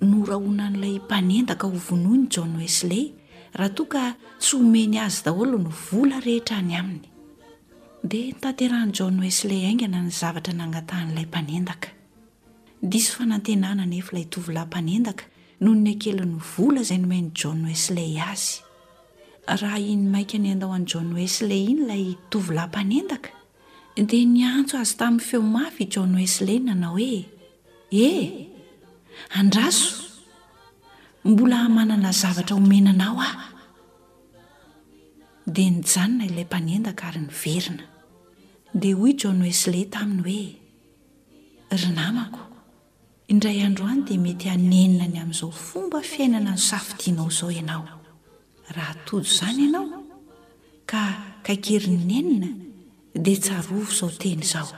norahonan'ilay mpanendaka ho vonoiny John Wesley raha toa ka tsy homeny azy daholo ny vola rehetra any aminy. Dia nitanterahan'i John Wesley haingana ny zavatra nangatahan'ilay mpanendaka. Diso fanantenana anefa ilay tovolahy mpanendaka noho ny hakelin'ny vola izay nomen'i John Wesley azy. Raha iny maika ny handao an'i John Wesley iny ilay tovolahy mpanendaka, dia niantso azy tamin'ny feo mafy i John Wesley nanao hoe, E! Andraso! Mbola manana zavatra homena anao aho. Dia nijanona ilay mpanendaka ary niverina. Dia hoy John Wesley taminy hoe, Ry namako, Indray andro any dia mety hanenina ny amin'izao fomba fiainana nosafidianao izao ianao. Raha tojo izany ianao, ka kaikerin'ny nenina, dia tsarovy izao teny izao,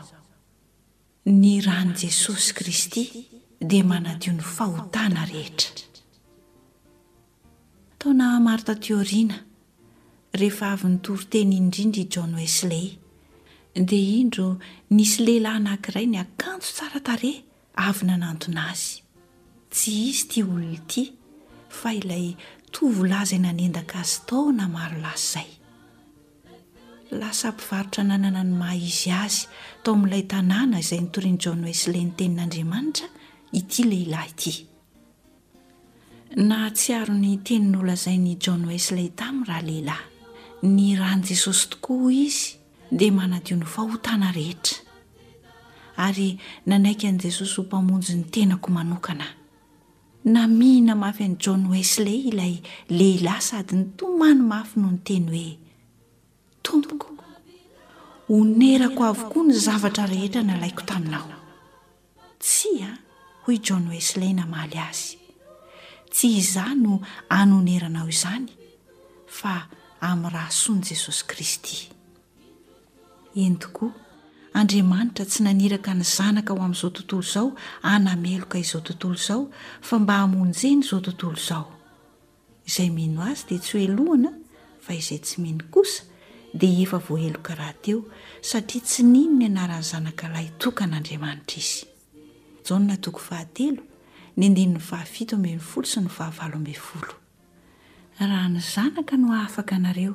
Ny ran'i Jesosy Kristy dia manadio ny fahotana rehetra. Taona maro taty aoriana, rehefa avy nitory teny indrindra i John Wesley, dia indro nisy lehilahy anankiray niakanjo tsara tarehy avy nanantona azy. Tsy izy ity olona ity, fa ilay tovolahy izay nanendaka azy taona maro lasa izay. Lasa mpivarotra nanana ny maha izy azy tao amin'ilay tanàna izay nitorian'i John Wesley ny Tenin'Andriamanitra ity lehilahy ity. Nahatsiaro ny teny nolazain'i John Wesley tamin'ny ralehilahy, Ny ran'i Jesosy tokoa, hoy izy, dia manadio ny fahotana rehetra. Ary nanaiky an'i Jesosy ho Mpamonjy ny tenako manokana aho. Namihina mafy an'i John Wesley ilay lehilahy sady nitomany mafy no niteny hoe, Tompoko, onerako avokoa ny zavatra rehetra nalaiko taminao. Tsia, hoy John Wesley namaly azy. Tsy izaho no hanoneranao izany, fa amin'ny ra soan'i Jesosy Kristy. Eny tokoa, Andriamanitra tsy naniraka ny Zanaka ho amin'izao tontolo izao hanameloka izao tontolo izao, fa mba hamonjena izao tontolo izao. Izay mino azy dia tsy hohelohina fa izay tsy mino kosa dia efa voaheloka rahateo satria tsy nino ny anaran'ny Zanaka lahy tokan'Andriamanitra izy. Jaona toko fahatelo, ny andininy fahafito ambin'ny folo sy ny fahavalo ambin'ny folo. Raha ny Zanaka no hahafaka anareo,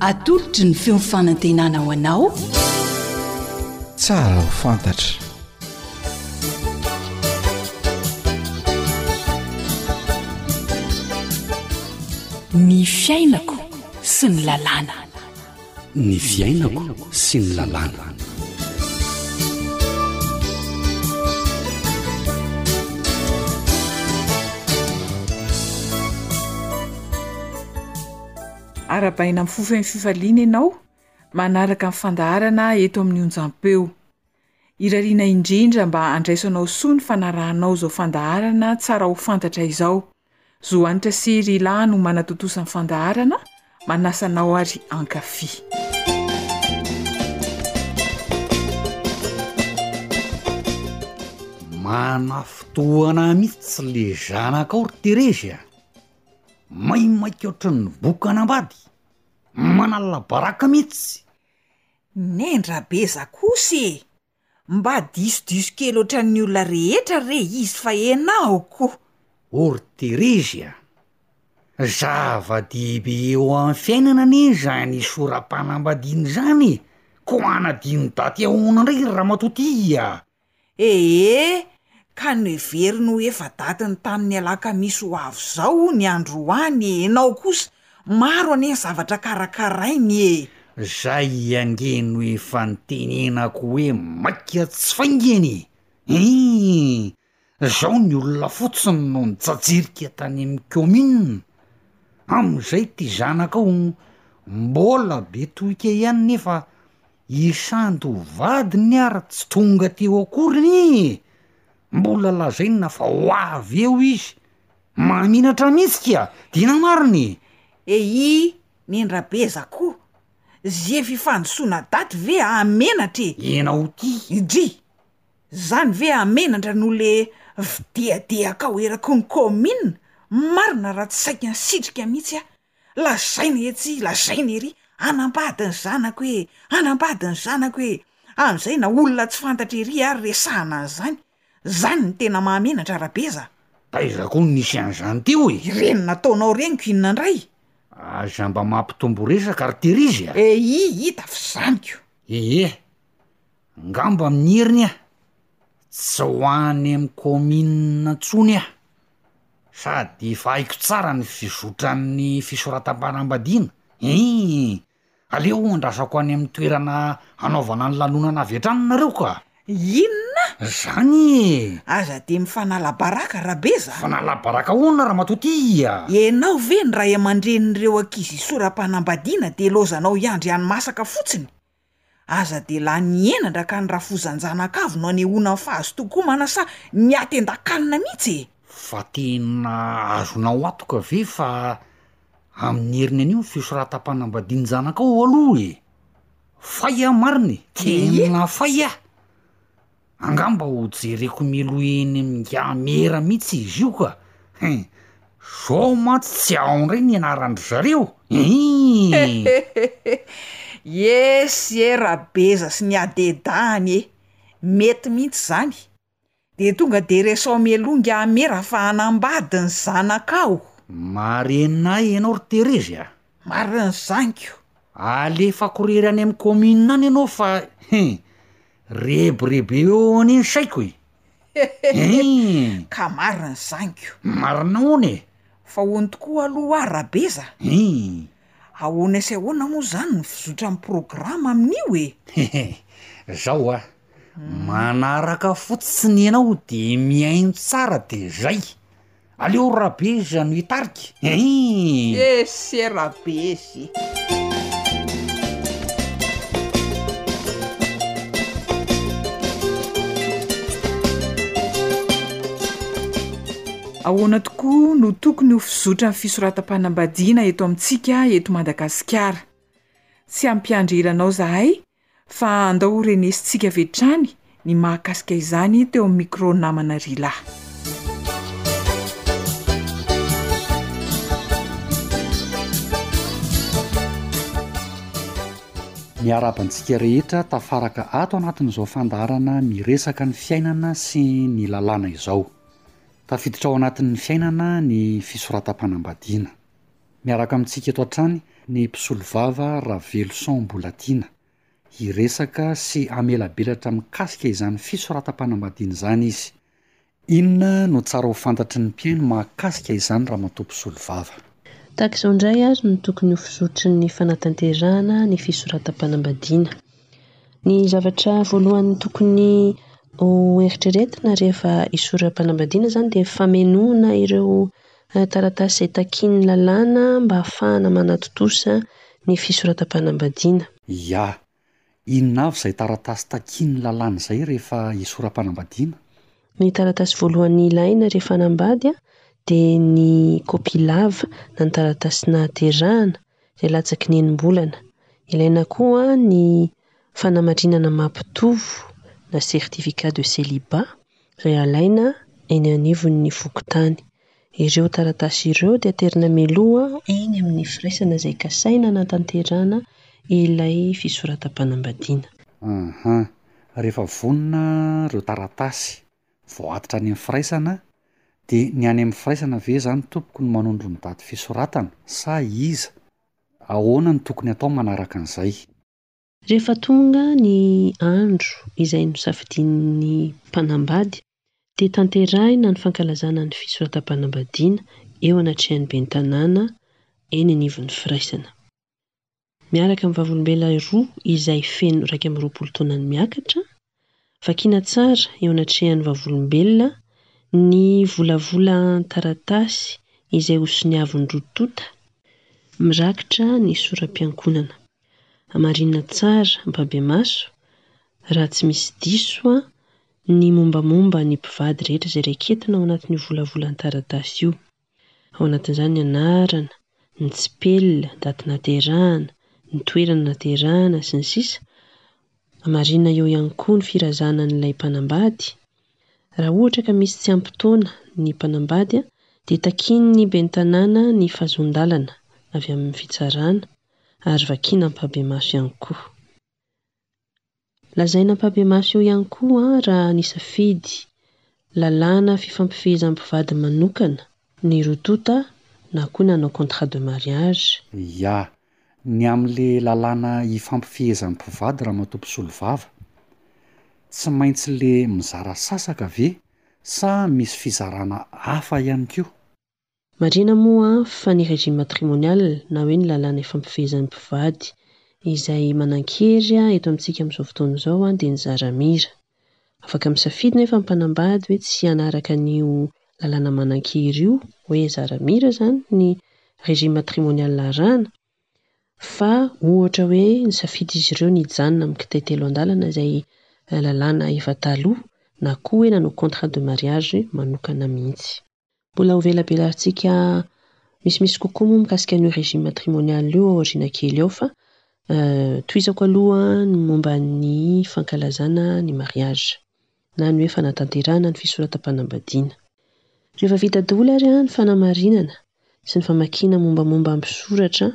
Atolotry ny feon'ny fanantenana ho anao. Tsara ho fantatra. Ny fiainako sy ny lalàna. ny fiainako sy ny lalàna arabaina amin'ny fofen'ny fifaliana ianao manaraka ny fandaharana eto amin'ny onjampeo Irariana indrindra mba handraisanao soa ny fanarahanao izao fandaharana tsara ho fantatra izao. Zo hanitra sy ry lahy no manatontosa ny fandaharana, manasa anao ary hankafy. Manafotoana mihitsy le zanakao ry Terezy a! Maimaika ohatran'ny bokana ambady, manala baraka mihitsy! Nendra be za kosa e! Mba disodiso kely otran'ny olona rehetra re izy fa enao ko! Orterizia, zava-dehibe eo amin'ny fiainana anie izany hisora-panambadiana izany e! ko hanadino daty ahoana indray ry ramatoa ty a! Ee, ka noheveriny ho efa-daty ny tamin'ny alakamisy ho avy izao hono ny andro ho any e! Ianao kosa, maro anie ny zavatra karakarainy e! Zay ange no efa nitenenako hoe maika tsy faingana e! Ee, Zao ny olona fotsiny no nijajirika tany am kaominina, amzay ty zanakao mbola be tohika ihany nefa i sandy ho vadiny ary tsy tonga teo akory anie e! mbola lazaina fa ho avy eo izy, maninatra mihitsy kia, dina marina e! Eyy nendrabeza ko! Ze fifandosona daty ve a menatra e! Enao ty! Drii! Zany ve hamenatra no le vidiadihaka ao eraky ny kaominina? Marina raha tsy saika nisitrika mihitsy aho. Lazaina etsy lazaina ery, hanambady ny zanako e, hanambady ny zanako e. Amin'izay na olona tsy fantatra ery ary resahana an'izany. Zany no tena mahamenatra Rabeza. Taiza koa no nisy an'izany teo e? Ireny nataonao reniko inona indray? Aza mba mampitombo resaka ry Terizia a! Ehiih hita f'izany ko! Eeh! Ngamba amin'ny heriny ah, tsy ho any amin'ny kaominina intsony ah, sady efa haiko tsara ny fizotran'ny fisoratam-panambadiana, eehh, aleo andrasako any amin'ny toerana hanaovana ny lanonana avy hatrany nareo ka. Inona? Zany ee! Aza dia mifanala baraka Rabeza a! Mifanala baraka ahoana ramatoa ty a! Ianao ve ny ray aman-drenin'ireo ankizy isora-panambadiana dia ilaozanao hiandry hany masaka fotsiny? Aza dia lany henatra ka ny rafozan-janakavy no anehoana ny fahazotoan-komana sa ny atian-dakanina mihitsy e! Fa tena azonao antoka ve fa amin'ny heriny anio ny fisoratam-panambadian-janakao aloha e! Fay aho marina e! Tena fay aho! angamba ho jereko miloha eny am ga mera mitsy izy io ka hein zao mantsy tsy ao ndray ny anarandry zareo eehh Yes e Rabeza sy ny adedahany e! Mety mihitsy zany. De tonga de resaho mialoha ngiahy Mera fa hanambady ny zanakao. Marenina ahy ianao ry Terezy a! Marina ny zaniko. Alefako rery any amin'ny commune any ianao fa hein, rebore be eo ho any ny saiko e! Hein! Ka marina ny zaniko. Marina ahoana e? Fa hono tokoa aloha hoa Rabeza, Hein! ahoana sy ahoana moa izany ny fizotran'ny programa amin'io e? Hein! Zao hoa, manaraka fotsiny ianao de mihaino tsara de zay. Aleo Rabeza no hitarika ein! Esse Rabezi. Ahoana tokoa no tokony ho fizotran'ny fisoratam-panambadiana eto amintsika eto Madagasikara? Tsy hampiandry ela anao zahay Fa andao ho renesintsika avy hatrany ny mahakasika izany teo amin'ny micro namana Rila. Miarahaba antsika rehetra tafaraka ato anatin'izao fandaharana miresaka ny fiainana sy ny lalàna izao. Tafiditra ao anatin'ny fiainana ny fisoratam-panambadiana. Miaraka amintsika eto hatrany ny mpisolovava Raveloson Mbolatiana, hiresaka sy hamelabelatra mikasika izany fisoratam-panambadiana izany izy. Inona no tsara ho fantatry ny mpihaino mahakasika izany ramatoa mpisolovava? Tahaka izao indray ary no tokony ho fizotry ny fanatanterahana ny fisoratam-panambadiana. Ny zavatra voalohany tokony ho eritreretina rehefa hisoram-panambadiana izany dia famenoana ireo Taratasy izay takian'ny lalàna mba hahafahana manatontosa ny fisoratam-panambadiana. Ia. Inona avy izay taratasy takian'ny lalàna izay rehefa hisoram-panambadiana? Ny taratasy voalohany ilaina rehefa hanambady dia ny kopia lava na ny taratasy nahaterahana izay latsaky ny enim-bolana. Ilaina koa ny fanamarinana maha mpitovo na certificat de celibat. izay alaina eny anivon'ny fokontany. Ireo taratasy ireo dia aterina mialoha eny amin'ny firaisana izay kasaina hanatanterahana ilay fisoratam-panambadiana. Aha. Rehefa vonona ireo taratasy vao atitra any amin'ny firaisana, dia ny any amin'ny firaisana ve izany tompoko no manondro ny daty fisoratana sa iza? Ahoana no tokony atao manaraka an'izay? Rehefa tonga ny andro izay nosafidian'ny mpanambady dia tanterahina ny fankalazana ny fisoratam-panambadiana eo anatrehan'ny ben'ny tanàna eny anivon'ny firaisana. Miaraka amin'ny vavolombelona roa izay feno iraika amby roapolo taonany miakatra Vakiana tsara eo anatrehan'ny Vavolombelona ny volavolan-taratasy izay hosoniavin'ireo tonta mirakitra ny soram-piankonana. Hamarinina tsara am-pabemaso, raha tsy misy diso, ny mombamomba ny mpivady rehetra izay raiketina ao anatin'io volavolan-taratasy io. ao anatin'izany ny anarana, ny tsipelina, daty naterahana, ny toerana naterahana, sy ny sisa Hamarina eo ihany koa ny firazanan'ilay mpanambady. Raha ohatra ka misy tsy ampy taona ny mpanambady dia takian'ny ben'ny tanàna ny fahazoan-dalana avy amin'ny fitsarana ary vakiana ampahibemaso ihany koa. Lazaina ampahibemaso eo ihany koa raha nisafidy lalàna fifampifehezan'ny mpivady manokana ny roa tonta na koa nanao contrat de mariage. Ya, ny amin'le lalàna ifampifehezan'ny mpivady ramatoa mpisolovava. Tsy maintsy le mizara sasaka ve sa misy fizarana hafa ihany koa? Marina moa fa ny régime matrimonial na hoe ny lalàna ifampifehezan'ny mpivady izay manan-kery eto amintsika amin'izao fotoana izao dia ny zara-mira. Afaka misafidy nefa ny mpanambady hoe tsy hanaraka an'io lalàna manan-kery io, hoe zara-mira izany ny régime matrimonial arahana, fa ohatra hoe nisafid'izy ireo ny hijanona amin'ny kitay telo an-dalana izay lalàna efa taloha na koa hoe nanao contrat de mariage manokana mihitsy. Mbola ho velabelantsika misimisy kokoa moa mikasika an'io régime matrimonial io aoriana kely eo fa tohizako aloha ny momba ny fankalazana ny mariage na ny hoe fanatanterahana ny fisoratam-panambadiana. Rehefa vita daholo ary ny fanamarinana sy ny famakiana mombamomba ny mpisoratra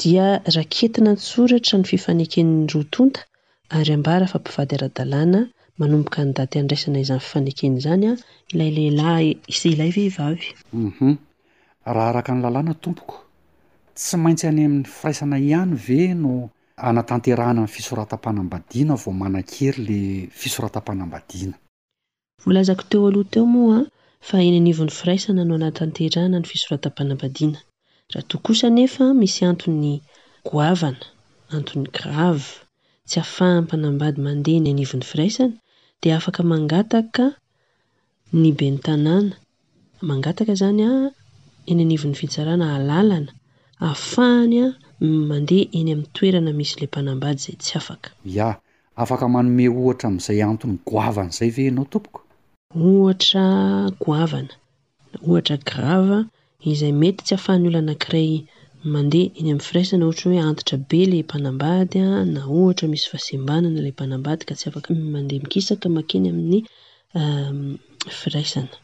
dia raketina an-tsoratra ny fifaneken'ny roa tonta ary ambara fa mpivady ara-dalàna manomboka ny daty handraisana izany fifanekena izany ilay lehilahy sy ilay vehivavy. Hum-hum. Raha araka ny lalàna tompoko, tsy maintsy any amin'ny firaisana ihany ve no hanatanterahana ny fisoratam-panambadiana vao manan-kery ilay fisoratam-panambadiana? Voalazako teo aloha teo moa fa eny anivon'ny firaisana no hanatanterahana ny fisoratam-panambadiana. Raha toa kosa anefa misy antony goavana, antony grave, tsy ahafahan'ny mpanambady mandeha eny anivon'ny firaisana dia afaka mangataka ny ben'ny tanàna, Mangataka izany eny anivon'ny fitsarana halalana ahafahany mandeha eny amin'ny toerana misy ilay mpanambady izay tsy afaka. Ya, afaka manome ohatra amin'izay antony goavana izay ve ianao tompoko? Ohatra goavana na ohatra grave izay mety tsy ahafahan'ny olona anankiray mandeha eny amin'ny firaisana ohatra hoe antitra be ilay mpanambady na ohatra misy fahasembanana ilay mpanambady ka tsy afaka mandeha mikisaka makeny amin'ny firaisana.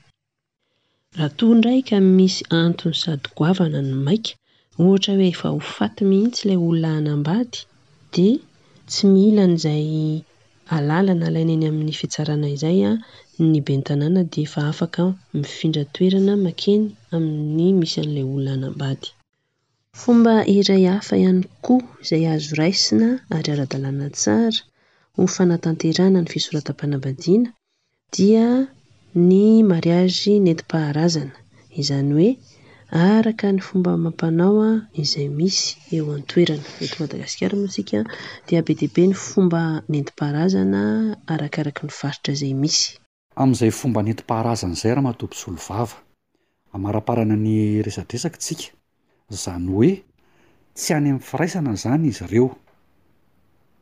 Raha toa indray ka misy antony sady goavana no maika, ohatra hoe efa ho faty mihitsy ilay olona hanambady, dia tsy mila an'izay alalana alaina eny amin'ny fitsarana izay ny ben'ny tanàna dia efa afaka mifindra toerana makeny amin'ny misy an'ilay olona hanambady. Fomba iray hafa ihany koa izay azo raisina ary ara-dalàna tsara ho fanatanterahana ny fisoratam-panambadiana dia ny mariazy nentim-paharazana, izany hoe araka ny fomba amam-panao izay misy eo an-toerana. Eto Madagasikara moa isika dia be dia be ny fomba nentim-paharazana arakaraka ny faritra izay misy. Amin'izay fomba nentim-paharazana izay ramatoa mpisolovava. Amaraparana ny resadresaka tsika. Izany hoe tsy any amin'ny firaisana izany izy ireo.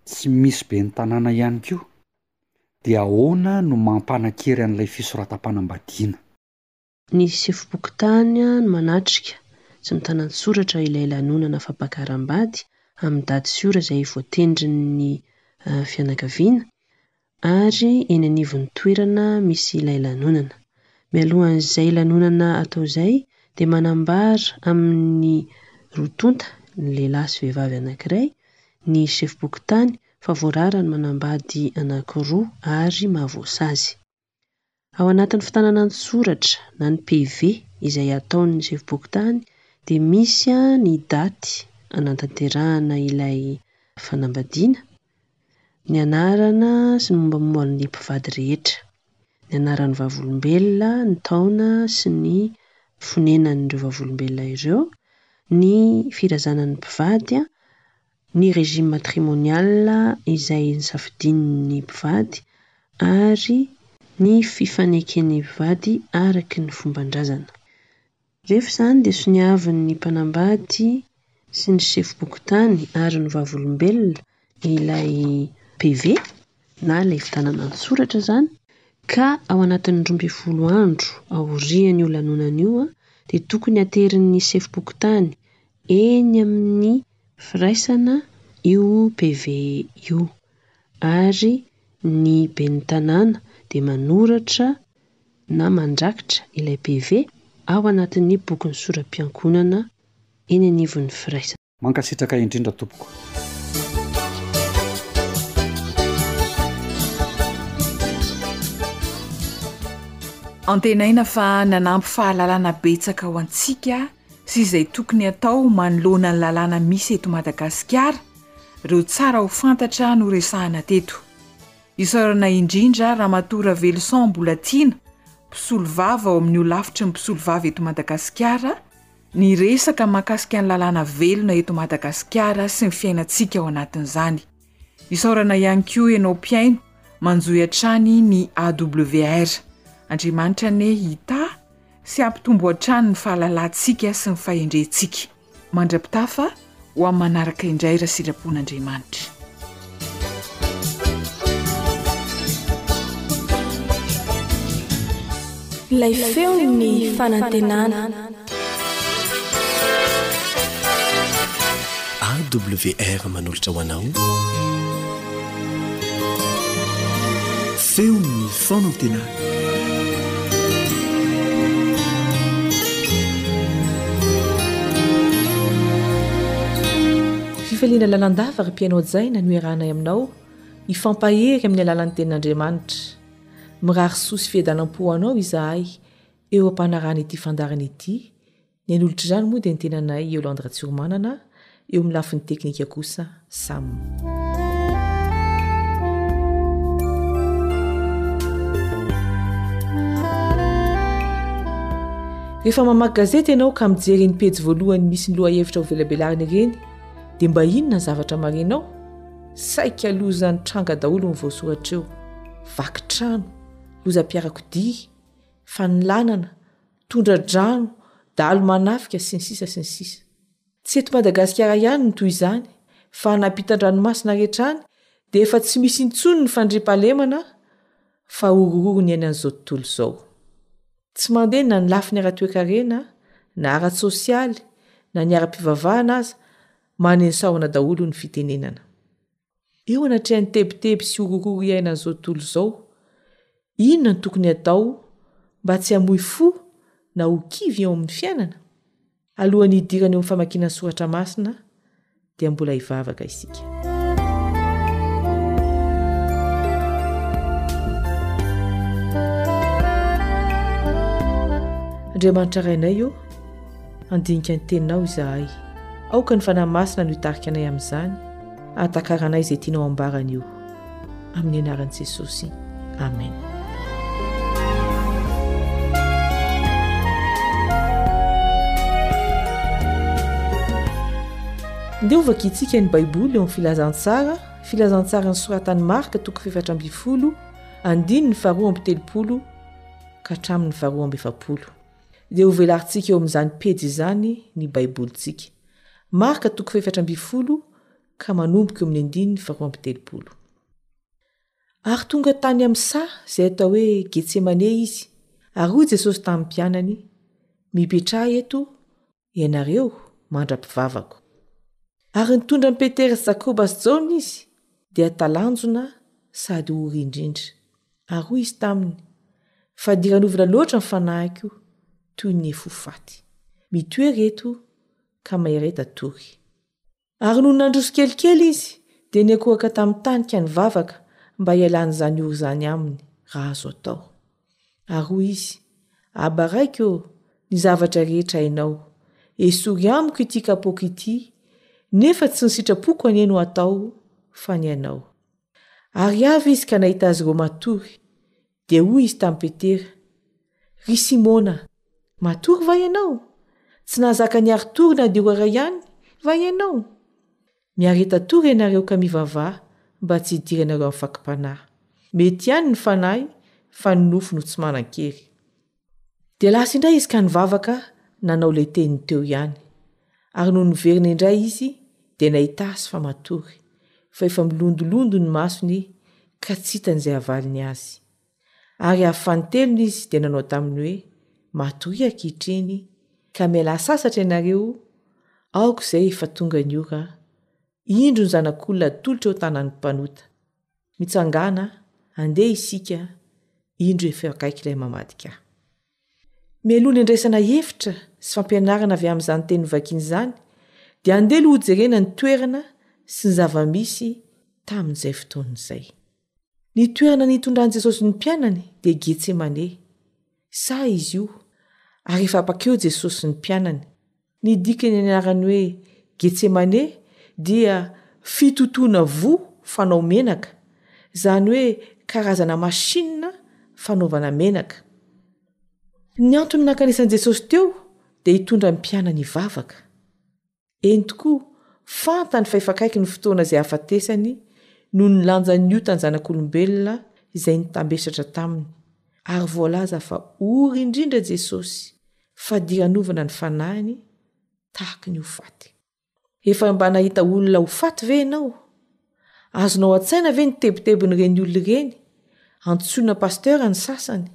Tsy misy ben'ny tanàna ihany koa. Dia ahoana no mampanan-kery an'ilay fisoratam-panambadiana. Ny sefom-pokontany no manatrika sy mitana an-tsoratra ilay lanonana fampakaram-bady amin'ny daty sy ora izay voatendrin'ny fianakaviana ary eny anivon'ny toerana misy ilay lanonana. Mialohan'izay lanonana atao izay dia manambara amin'ny roa tonta, ny lehilahy sy vehivavy anankiray, ny sefom-pokontany fa voarara ny manambady anankiroa ary mahavoasazy. Ao anatin'ny fitànana an-tsoratra na ny PV izay ataon'ny sefom-pokontany dia misy ny daty anantanterahana ilay fanambadiana, ny anarana sy ny mombamomba an'ilay mpivady rehetra, ny anaran'ny Vavolombelona, ny taona sy ny fonenan'ireo Vavolombelona ireo, ny firazanan'ny mpivady, ny régime matrimonial izay nosafidian'ny mpivady ary ny fifaneken'ny mpivady araka ny fomban-drazana. Rehefa izany dia soniavin'ny mpanambady sy ny sefom-pokontany ary ny vavolombelona ilay PV na ilay fitanana an-tsoratra izany ka ao anatin'ny roa ambin'ny folo andro aorian'io lanonana io dia tokony haterin'ny sefom-pokontany eny amin'ny firaisana io PV io ary ny ben'ny tanàna dia manoratra na mandrakitra ilay PV ao anatin'ny bokin'ny sora-piankonana eny anivon'ny firaisana. Mankasitraka indrindra tompoko. Antenaina fa nanampy fahalalana betsaka ho antsika sy izay tokony atao manoloana ny lalàna misy eto Madagasikara ireo tsara ho fantatra no resahana teto. Isaorana indrindra Ramatoa Raveloson Mbolatiana, mpisolovava ao amin'ny Holafitry ny Mpisolovava eto Madagasikara, niresaka mahakasika ny lalàna velona eto Madagasikara sy ny fiainantsika ao anatin'izany. Isaorana ihany koa ianao mpihaino manjohy hatrany ny AWR. Andriamanitra anie hitahy sy hampitombo hatrany ny fahalalantsika sy ny fahendrentsika. Mandra-pitafa ho amin'ny manaraka indray raha sitrapon'Andriamanitra. Ilay feon'ny fanantenana. AWR manolotra ho anao feon'ny fanantenana. Fifaliana lalandava ry mpianao Jaina no iarahanay aminao hifampahery amin'ny alalan'ny tenin'Andriamanitra. Mirary soa sy fiadanam-po ho anao izahay eo am-panarahana ity fandaharana ity, ny an'olotr'izany moa dia ny tenanay Yolande Ratsiromanana, eo amin'ny lafiny teknika kosa Sam. Rehefa mamaky gazety ianao ka mijery ny pejy voalohany misy ny lohahevitra ho velabelarin'ireny dia mba inona ny zavatra marenao? Saika loza nitranga daholo ny voasoratra eo, vaky trano, lozam-piarakodia, fanolanana, tondra-drano, dahalo manafika, sy ny sisa sy ny sisa. Tsy eto Madagasikara ihany no toy izany, fa any ampitan-dranomasina rehetra any dia efa tsy misy intsony ny fandriampahalemana fa horohoro ny iainan'izao tontolo izao. Tsy mandeha na ny lafiny ara-toekarena, na ara-tsosialy, na ny ara-pivavahana aza, Maneho sahona daholo ny fitenenana. Eo anatrehan'ny tebiteby sy horohoro iainan'izao tontolo izao, inona no tokony hatao mba tsy hamoy fo na ho kivy eo amin'ny fiainana? Alohan'ny hidirana eo amin'ny famakiana ny soratra masina dia mbola hivavaka isika. Andriamanitra Rainay ô! Handinika ny Teninao izahay. Aoka ny Fanahy Masina no hitarika anay amin'izany, hahatakaranay izay tianao hambara anio. Amin'ny anaran'i Jesosy. Amen. Ndeha hovaka itsika ny Baiboly eo amin'ny filazantsara, filazantsara nosoratan'i Marka toko fefatra ambin'ny folo, andininy faharoa amby telopolo ka hatramin'ny faharoa amby efapolo. dia ho velarintsika eo amin'izany pejy izany ny Baibolintsika. Marka toko fahefatra ambin'ny folo ka manomboka eo amin'ny andininy faharoa amby telopolo. Ary tonga tany amin'ny saha izay atao hoe Getsemane izy, ary hoy Jesosy tamin'ny mpianany, Mipetraha eto ianareo mandra-pivavako. Ary nitondra an'i Petera sy Jakoba sy Jaona izy, dia talanjona sady ory indrindra. Ary hoy izy taminy, Fa diranovina loatra ny fanahiko toy ny efofaty. Mitoery eto ka mahereta tory. Ary nony nandroso tsikelikely izy, dia niankohoka tamin'ny tany ka nivavaka mba hialan'izany ora izany aminy, raha azo atao. Ary hoy izy, Aba Raiko ô, ny zavatra rehetra hainao, esory amiko ity kapoaka ity, nefa tsy ny sitrapoko anie no hatao, fa ny anao. Ary avy izy ka nahita azy ireo matory, Dia hoy izy tamin'i Petera, Ry Simona, matory va ianao? Tsy nahazaka ny ari-tory na dia ora iray ihany va ianao? Miareta tory ianareo ka mivavaha mba tsy hidiranareo amin'ny fakam-panahy. Mety ihany ny fanahy fa ny nofo no tsy manan-kery. Dia lasa indray izy ka nivavaka nanao ilay teniny teo ihany. Ary nony niverina indray izy dia nahita azy fa matory, fa efa milondolondo ny masony ka tsy hitany izay havaliny azy. Ary avy fanintelony izy dia nanao taminy hoe, Matoria ankehitriny, ka mialà sasatra ianareo, aoka izay efa tonga ny ora, indro ny zanak'olona atolotra eo tanan'ny mpanota. Mitsangàna, andeha isika, indro efa eo akaiky ilay mamadika ahy. Mialoha ny handraisana hevitra sy fampianarana avy amin'izany teny novakiny izany, dia andeha aloha hojerena ny toerana sy ny zava-misy tamin'izay fotoana izay. Ny toerana nitondran'i Jesosy ny mpianany dia Getsemane, saha izy io, ary efa apaka eo Jesosy sy ny mpianany, Ny dikan'ny anarany hoe Getsemane dia fitotoana voa fanao menaka, izany hoe karazana masinina fanaovana menaka. Ny antony nankanesan'i Jesosy teo dia hitondra ny mpianany hivavaka. Eny tokoa, fantany fa efa akaiky ny fotoana izay hahafatesany noho ny lanjan'ny ota ny Zanak'olombelona izay nitambesatra taminy, ary voalaza fa ory indrindra Jesosy. Fady hanovana ny fanahiny tahaka ny ho faty. Efa mba nahita olona ho faty ve ianao? Azonao an-tsaina ve ny tebitebin'ireny olona ireny? Antsoina pasteur ny sasany,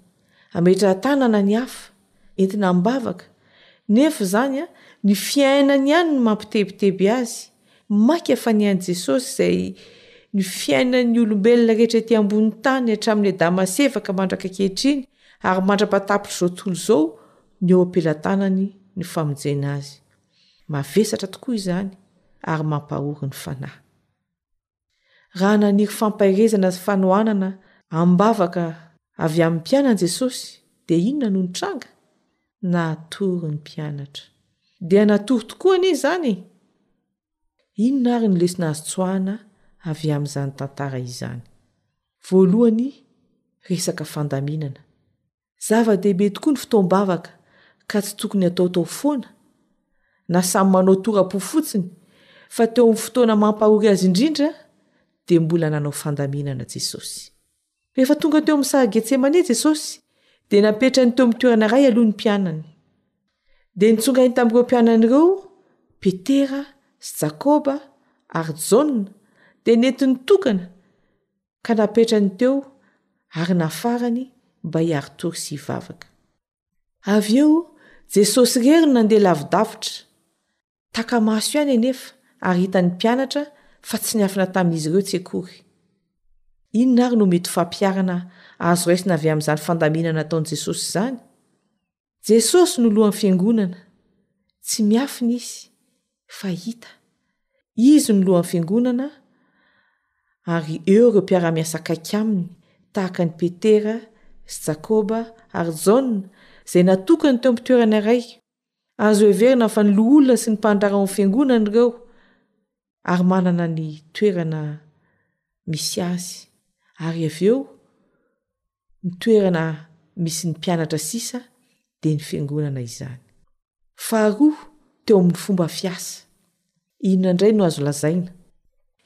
ametrahan-tanana ny hafa, entina am-bavaka, nefa izany ny fiainany ihany no mampitebiteby azy, Maika fa ny an'i Jesosy izay ny fiainan'ny olombelona rehetra ety ambonin'ny tany hatramin'ny Adama sy Eva ka mandraka ankehitriny ary mandra-patapitr'izao tontolo izao no eo am-pelatanany ny famonjena azy. Mavesatra tokoa izany ary mampahory ny fanahy. Raha naniry fampaherezana sy fanohanana am-bavaka avy amin'ny mpianany Jesosy, dia inona no nitranga? Natory ny mpianatra. Dia natory tokoa anie izany! Inona àry no lesona azo tsoahana avy amin'izany tantara izany? Voalohany, resaka fandaminana. Zava-dehibe tokoa ny fotoam-bavaka ka tsy tokony hataotao foana, na samy manao tora-po fotsiny, fa teo amin'ny fotoana mampahory azy indrindra dia mbola nanao fandaminana Jesosy. Rehefa tonga teo amin'ny saha Getsemane Jesosy dia napetrany teo amin'ny toerana iray aloha ny mpianany. Dia nitsongainy tamin'ireo mpianany ireo Petera sy Jakoba ary Jaona dia nentiny tokana ka napetrany teo ary nafarany mba hiari-tory sy hivavaka. Avy eo, Jesosy irery no nandeha lavidavitra. Taka-maso ihany anefa ary hitan'ny mpianatra fa tsy niafina tamin'izy ireo tsy akory. Inona àry no mety ho fampiharana azo raisina avy amin'izany fandaminana nataon'i Jesosy izany? Jesosy no lohan'ny fiangonana, tsy miafina izy fa hita. Izy no lohan'ny fiangonana ary eo ireo mpiara-miasa akaiky aminy tahaka an'i Petera sy Jakoba ary Jaona izay natokany teo am-pitoerana iray. Azo heverina fa ny loholona sy ny mpandrara ao amin'ny fiangonana ireo ary manana ny toerana misy azy ary avy eo Ny toerana misy ny mpianatra sisa dia ny fiangonana izany. Faharoa, teo amin'ny fomba fiasa. Inona indray no azo lazaina?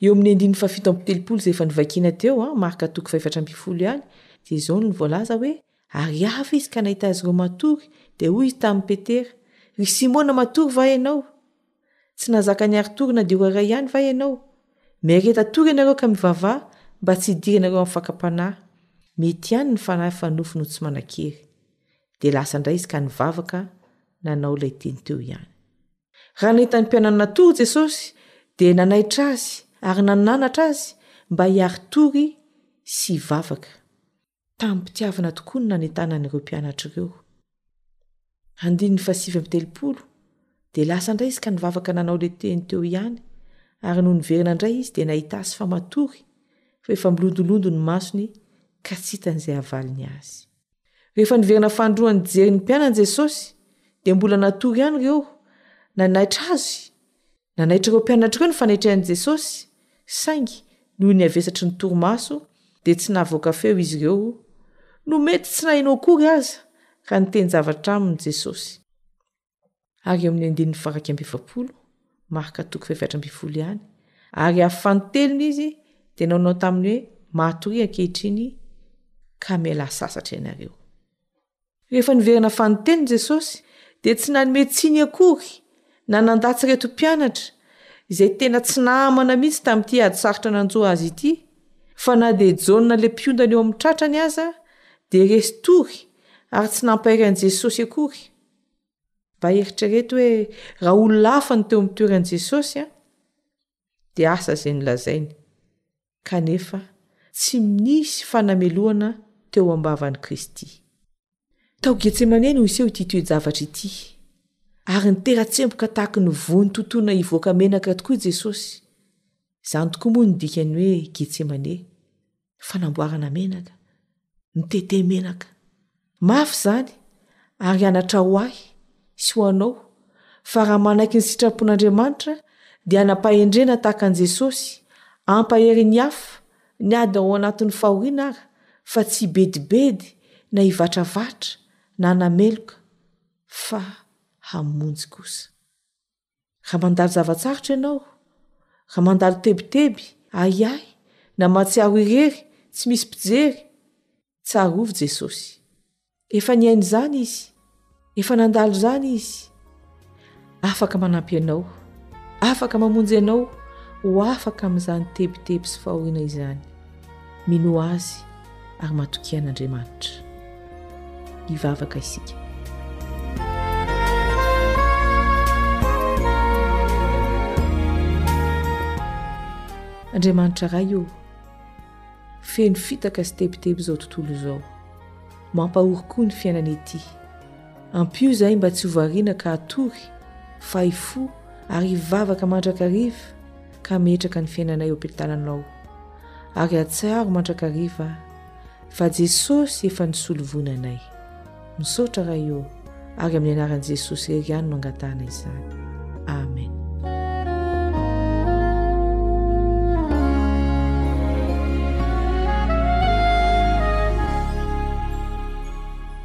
Eo amin'ny andininy fahafito amby telopolo izay efa novakina teo, Marka toko fahefatra ambin'ny folo ihany, dia izao no voalaza hoe, Ary avy izy ka nahita azy ireo matory, dia hoy izy tamin'i Petera, Ry Simona matory va ianao? Tsy nahazaka niary tory na dia ho iray ihany va ianao? Miaretà tory ianareo ka mivavaha mba tsy hidiranareo amin'ny fakam-panahy. Mety ihany ny fanahy fa nofo no tsy manan-kery. Dia lasa indray izy ka nivavaka nanao ilay teny teo ihany. Raha nahita ny mpianany natory Jesosy dia nanaitra azy ary nananatra azy mba hiary tory sy hivavaka. tamim-pitiavana tokoa ny nanentanany ireo mpianatra ireo andininy fasiva my telopolo dia lasa indray izy ka nivavaka nanao le teny teo ihany ary no niverina indray izy dia nahita azy fa matory fa efa milondolondo ny masony ka tsy hitany izay havaliny azy rehefa niverina fandroany jery ny mpianany jesosy dia mbola natory ihany ireo nanaitra azy Nanaitra ireo mpianatra ireo ny fanetrehan'i Jesosy, saingy noho ny havesatry ny torimaso, dia tsy navoaka feo izy ireo, no mety tsy naheno akory aza raha niteny zavatra aminy Jesosy. Ary eo amin'ny andininy faraika amby efapolo, Marka toko fahaefatra ambin'ny folo ihany, ary ahafahan'ny telony izy, dia naonao taminy hoe, Matoria ankehitriny, ka mialà sasatra ianareo. Rehefa niverina fano teny Jesosy, dia tsy nanome tsiny akory na nandatsa ireto mpianatra, izay tena tsy namana mihitsy tamin'ity ady sarotra nanjo azy ity, fa na dia Jaona ilay mpiondana eo amin'ny tratrany aza dia resy tory ary tsy nampairy an'i Jesosy akory. Mba eritrereto hoe raha olona hafa no teo amin'ny toeran'i Jesosy, dia asa izay nolazainy, kanefa tsy nisy fanamelohana teo am-bavan'i Kristy. Tao Getsemane no niseho ity toe-javatra ity, ary nitera-tsemboka tahaka ny voan'ny totoana hivoaka menaka tokoa i Jesosy. Izany tokoa moa no dikan'ny hoe Getsemane. fanamboarana menaka mitete menaka mafy izany ary anatra ho ahy sy ho anao fa raha manaiky ny sitrapon'andriamanitra dia anampahendrena tahaka an'i jesosy ampaherin'ny hafa ny ady ao anatin'ny fahoriana ara fa tsy bedibedy na hivatravatra na nameloka fa hamonjy kosa Raha mandalo zava-tsarotra ianao, raha mandalo tebiteby, ahiahy na mahatsiaro irery, tsy misy mpijery, tsarovy Jesosy. Efa niaina izany Izy, efa nandalo izany Izy. Afaka manampy anao, afaka mamonjy anao ho afaka amin'izany tebiteby sy fahoriana izany. Minoa Azy ary matokia an'Andriamanitra. Hivavaka isika. Andriamanitra Ray ô, feno fitaka sy tebiteby izao tontolo izao. Mampahory koa ny fiainana ety. Ampio izahay mba tsy ho variana ka hatory, fay fo ary hivavaka mandrakariva, ka hametraka ny fiainanay eo am-pitananao. Ary hatsiaro mandrakariva fa Jesosy efa nisolo voina anay. Misaotra Ray ô, ary amin'ny anaran'i Jesosy irery ihany no angatahana izany. Amen.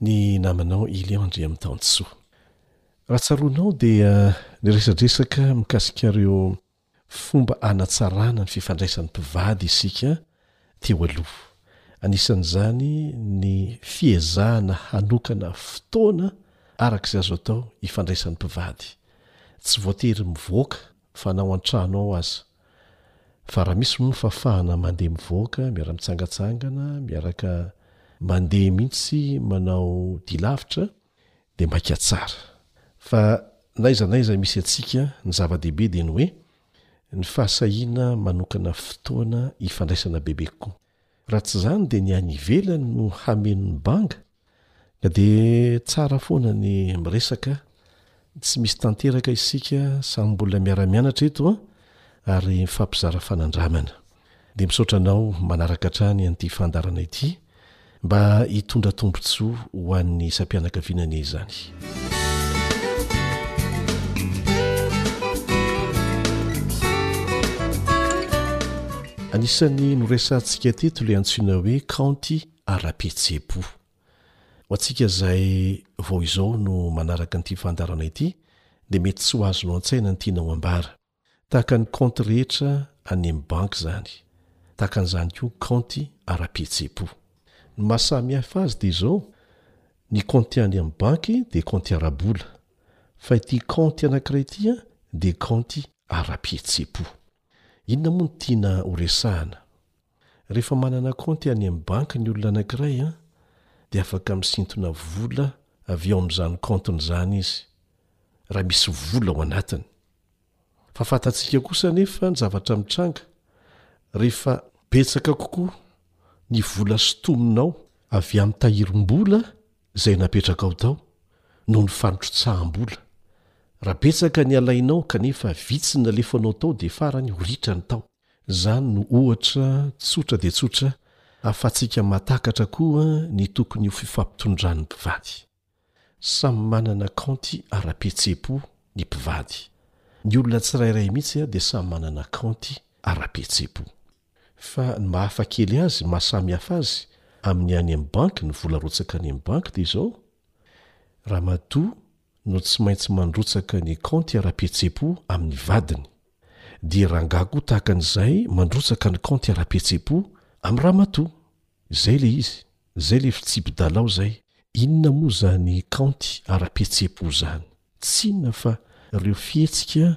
Ny namanao i Léon ndry amin'ny Tansoa. Raha tsaroanao dia niresadresaka mikasika ireo fomba hanatsarana ny fifandraisan'ny mpivady isika teo aloha. Anisan'izany ny fiezahana hanokana fotoana araka izay azo atao hifandraisan'ny mpivady. Tsy voatery mivoaka fa na ao an-trano ao aza, fa raha misy moa ny fafahana mandeha mivoaka miara-mitsangatsangana miaraka mandeha mihitsy manao dia lavitra dia maika tsara fa n'aiza n'aiza misy antsika ny zava-dehibe dia ny hoe ny fahasahiana manokana fotoana hifandraisana bebe kokoa. Raha tsy izany dia ny any ivelany no hameno ny banga? Ka dia tsara foana ny miresaka, tsy misy tanteraka isika samy mbola miara-mianatra eto an, ary mifampizara fanandramana. Dia misaotra anao manaraka hatrany an'ity fandaharana ity, mba hitondra tombontsoa ho an'ny isam-pianakaviana anie izany. Anisan'ny noresahantsika teto ilay antsoina hoe kaonty ara-pihetseham-po. Ho antsika izay vao izao no manaraka an'ity fandaharana ity dia mety tsy ho azonao an-tsaina ny tianao hambara. Tahaka ny kaonty rehetra any amin'ny banky izany, tahaka an'izany koa ny kaonty ara-pihetseham-po. Ny maha samy hafa azy dia izao, ny kaonty any amin'ny banky dia kaonty ara-bola, fa ity kaonty anankiray ity dia kaonty ara-pihetseham-po. Inona moa no tiana horesahana? Rehefa manana kaonty any amin'ny banky ny olona anankiray dia afaka misintona vola avy ao amin'izany kaontiny izany izy, raha misy vola ao anatiny. Fa fantatsika kosa anefa ny zavatra mitranga rehefa betsaka kokoa ny vola sintominao avy amin'ny tahirim-bola izay napetrakao tao noho ny fanotrotsaham-bola. Raha betsaka ny alainao kanefa vitsy ny nalefanao tao dia farany ho ritra ny tao. Izany no ohatra tsotra dia tsotra ahafahantsika mahatakatra koa ny tokony ho fifampitondran'ny mpivady. Samy manana kaonty ara-pihetseham-po ny mpivady. Ny olona tsirairay mihitsy dia samy manana kaonty ara-pihetseham-po. Fa ny mahafa kely azy, maha samy hafa azy amin'ny any amin'ny banky, ny vola arotsaka any amin'ny banky dia izao, ramatoa no tsy maintsy mandrotsaka ny kaonty ara-pihetseham-po amin'ny vadiny. dia rangahy koa tahaka an'izay mandrotsaka ny kaonty ara-pihetseham-po amin'i ramatoa. Izay ilay izy, izay ilay fitsipi-dalao izay. Inona moa izany kaonty ara-pihetseham-po izany? Tsy inona fa ireo fihetsika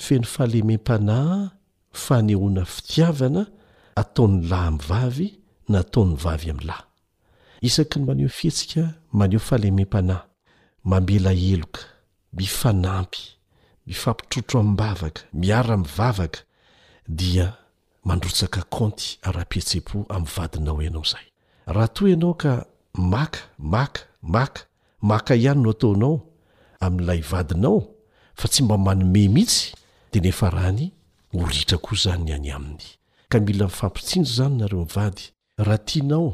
feno fahalemem-panahy fanehoana fitiavana ataon'ny lahy amin'ny vavy na ataon'ny vavy amin'ny lahy. Isaky ny maneho fihetsika maneho fahalemem-panahy, mamela heloka, mifanampy, mifampitrotro amim-bavaka, miara-mivavaka dia mandrotsaka kaonty ara-pihetseham-po amin'ny vadinao ianao izay. Raha toa ianao ka maka, maka, maka, maka ihany no ataonao amin'ilay vadinao fa tsy mba manome mihitsy dia niafarany ho ritra koa izany ny any aminy. Ka mila mifampitsinjo izany nareo mivady Raha tianao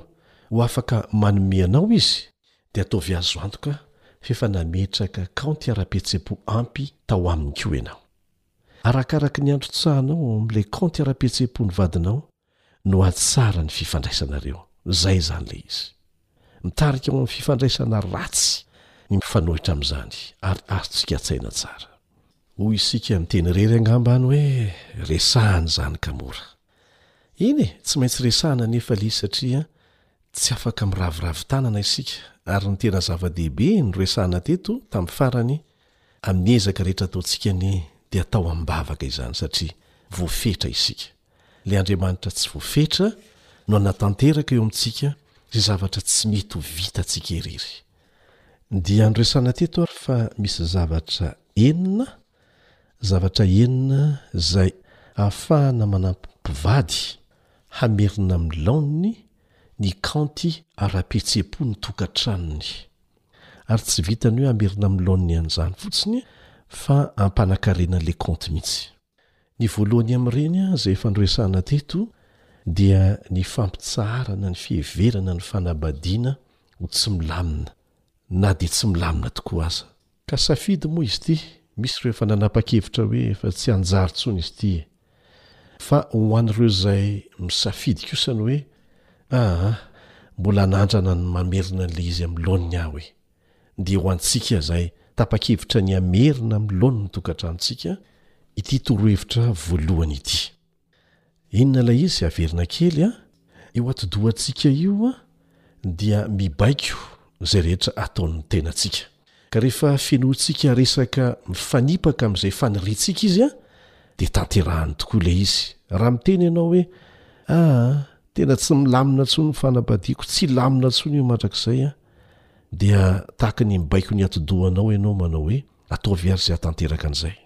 ho afaka manome anao izy, dia ataovy azo antoka f'efa nametraka kaonty ara-pihetseham-po ampy tao aminy koa ianao. Arakaraky ny androtsahanao ao amin'ilay kaonty ara-pihetseham-pon'ny vadinao no hahatsara ny fifandraisanareo. Izay izany ilay izy. Mitarika ho amin'ny fifandraisana ratsy ny mifanohitra amin'izany, ary azontsika an-tsaina tsara. Hoy isika miteny irery angamba any hoe, Resahana izany ka mora. Eny e, tsy maintsy resahana anefa lzy satria tsy afaka miraviravy tanana isika ary ny tena zava-dehibe no resahana teto tamin'ny farany amin'ny ezaka rehetra ataontsika anie dia atao amim-bavaka izany satria voafetra isika. Ilay Andriamanitra tsy voafetra no hanatanteraka eo amintsika izay zavatra tsy mety ho vitantsika irery. Dia noresahana teto ary fa misy zavatra enina Zavatra enina izay ahafahana manampy ny mpivady hamerina amin'ny laoniny ny kaonty ara-pihetseham-pon'ny tokantranony. Ary tsy vitan'ny hoe hamerina amin'ny laoniny an'izany fotsiny fa hampanakarena ilay kaonty mihitsy. Ny voalohany amin'ireny izay efa noresahana teto dia ny fampitsaharana ny fiheverana ny fanambadiana ho tsy milamina na dia tsy milamina tokoa aza. Ka safidy moa izy ity, misy ireo efa nanapa-kevitra hoe efa tsy hanjary intsony izy ity e! Fa ho an'ireo izay misafidy kosa ny hoe aa mbola hanandrana ny mamerina an'ilay izy amin'ny laoniny aho e! dia ho antsika izay tapa-kevitra ny hamerina amin'ny laoniny ny tokantranontsika ity torohevitra voalohany ity. Inona ilay izy? Averina kely a! Io atidohantsika io dia mibaiko izay rehetra ataon'ny tenantsika. Ka rehefa fenointsika resaka mifanipaka amin'izay faniriantsika izy dia tanterahany tokoa ilay izy. Raha miteny ianao hoe, Ah, tena tsy milamina intsony ny fanambadiako, tsy hilamina intsony io mandrakizay an! dia tahaka ny mibaiko ny atidohanao ianao manao hoe, Ataovy àry izay hahatanteraka an'izay.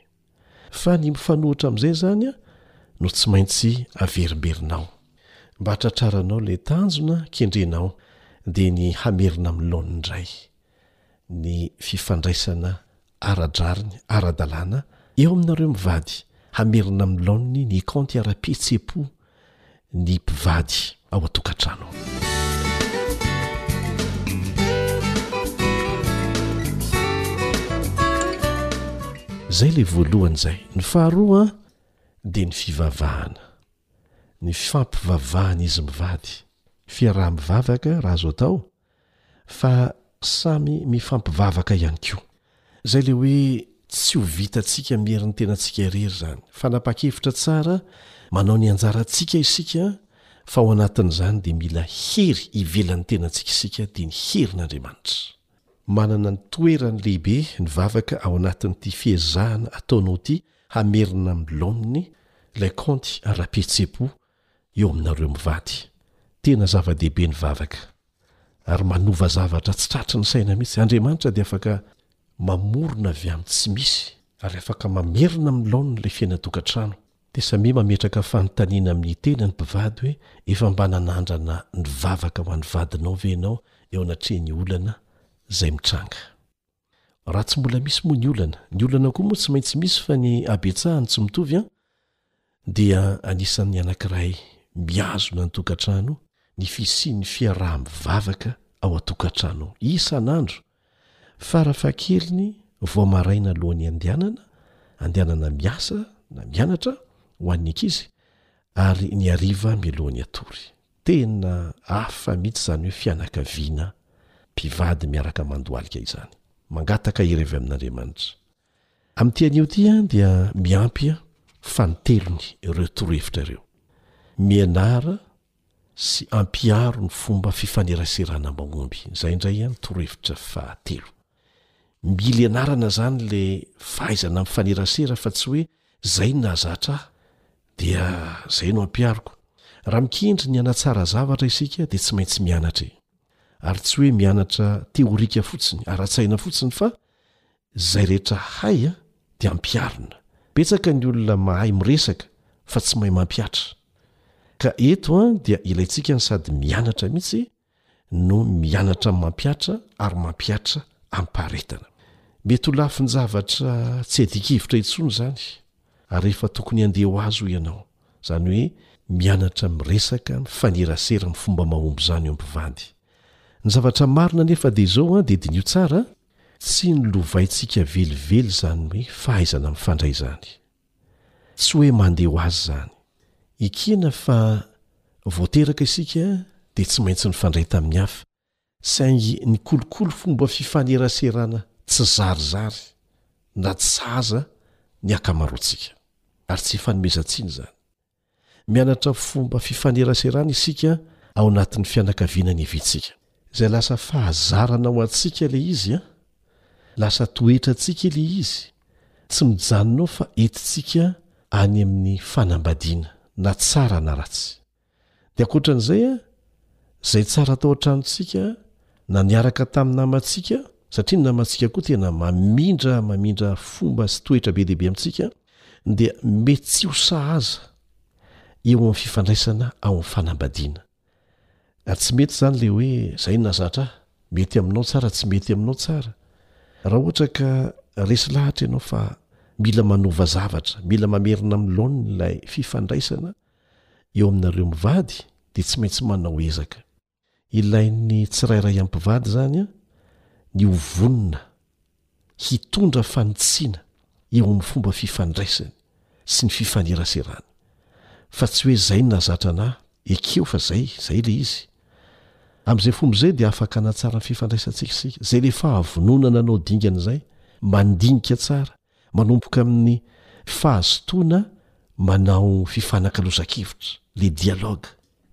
Fa ny mifanohitra amin'izay izany no tsy maintsy averimberinao. Mba hatratraranao ilay tanjona kendrenao dia ny hamerina amin'ny laoniny indray ny fifandraisana ara-drariny, ara-dalàna eo aminareo mivady, hamerina amin'ny laoniny ny kaonty ara-pihetseham-po ny mpivady ao an-tokantrano. Zay le voalohany zay. Ny faharoa dia ny fivavahana. Ny fifampivavahana izy mivady, fiaraha-mivavaka raha azo atao fa samy mifampivavaka ihany koa. Izay ilay hoe tsy ho vitantsika amin'ny herin'ny tenantsika irery izany. Fanapahan-kevitra tsara, manao ny anjarantsika isika, fa ao anatin'izany dia mila hery ivelan'ny tenantsika isika, dia ny herin'Andriamanitra. Manana ny toerany lehibe ny vavaka ao anatin'ity fiezahana ataonao ity hamerina amin'ny laoniny ilay kaonty ara-pihetseham-po eo aminareo mivady. Tena zava-dehibe ny vavaka ary manova zavatra tsy tratry ny saina mihitsy. Andriamanitra dia afaka mamorona avy amin'ny tsy misy ary afaka mamerina amin'ny laoniny ilay fiainan-tokantrano. Dia samia mametraka fanontaniana amin'ny tena ny mpivady hoe efa mba nanandrana nivavaka ho an'ny vadinao ve ianao eo anatrehan'ny olana izay mitranga. Raha tsy mbola misy moa ny olana, ny olana koa moa tsy maintsy misy fa ny habetsahany tsy mitovy an, dia anisan'ny anankiray mihazona ny tokantrano ny fisian'ny fiaraha-mivavaka ao an-tokantrano ao, isan'andro, farafahakeliny vao maraina alohan'ny handehanana, handehanana miasa na mianatra ho an'ny ankizy, ary ny hariva mialohan'ny hatory. Tena hafa mihitsy izany hoe fianakaviana mpivady miaraka mandohalika izany. Mangataka hery avy amin'Andriamanitra. Amin'ity anio ity dia miampy fa ny telony ireo torohevitra ireo. Mianara sy ampiharo ny fomba fifaneraserana mahomby. Izay indray ny torohevitra fahatelo. Mila ianarana izany ilay fahaizana mifanerasera fa tsy hoe izay ny nahazatra ahy Dia izay no ampihariko, raha mikendry ny hanatsara zavatra isika dia tsy maintsy mianatra e! ary tsy hoe mianatra teorika fotsiny, ara-tsaina fotsiny fa izay rehetra hay a, dia ampiharina. Betsaka ny olona mahay miresaka fa tsy mahay mampihatra. Ka eto an dia ilaintsika ny sady mianatra mihitsy no mianatra amin'ny mampiatra ary mampihatra amim-paharetana. Mety ho lafin-javatra tsy adin-kevitra intsony izany, ary efa tokony handeha ho azy hoy ianao, izany hoe mianatra miresaka, mifanerasera amin'ny fomba mahomby izany eo amin'ny mpivady. Ny zavatra marina anefa dia izao an, dia diniho tsara an, tsy nolovaintsika velively izany hoe fahaizana mifandray izany. Tsy hoe mandeha ho azy izany. Ekena fa vao teraka isika dia tsy maintsy nifandray tamin'ny hafa, saingy ny kolikoly fomba fifaneraserana tsy zarizary na tsy sahaza ny ankamaroantsika. Ary tsy ifanomezan-tsiny izany. Mianatra fomba fifaneraserana isika ao anatin'ny fianakaviana ny ivintsika. Izay lasa fahazarana ho antsika ilay izy an! Lasa toetrantsika ilay izy, tsy mijanona ao fa entintsika any amin'ny fanambadiana, na tsara na ratsy. Dia ankoatra an'izay an, izay tsara tao an-tranontsika, na niaraka tamin'ny namantsika, satria ny namantsika koa tena mamindra mamindra fomba sy toetra be dia be amintsika, dia mety tsy ho sahaza eo amin'ny fifandraisana ao amin'ny fanambadiana. Ary tsy mety izany ilay hoe izay no nahazatra ahy, mety aminao tsara, tsy mety aminao tsara. Raha ohatra ka resy lahatra ianao fa mila manova zavatra, mila mamerina amin'ny laoniny ilay fifandraisana eo aminareo mivady, dia tsy maintsy manao ezaka. Ilain'ny tsirairay ampivady izany ny ho vonona hitondra fanitsiana eo amin'ny fomba fifandraisany sy ny fifaneraserany fa tsy hoe zay ny nahazatra anah, ekeo fa zay, zay le izy. Amin'izay fomba izay dia afaka hanatsara ny fifandraisantsika isika. Zay le fahavononana hanao dingana izay, mandinika tsara, manomboka amin'ny fahazotoana manao fifanakalozan-kevitra, le dialogue.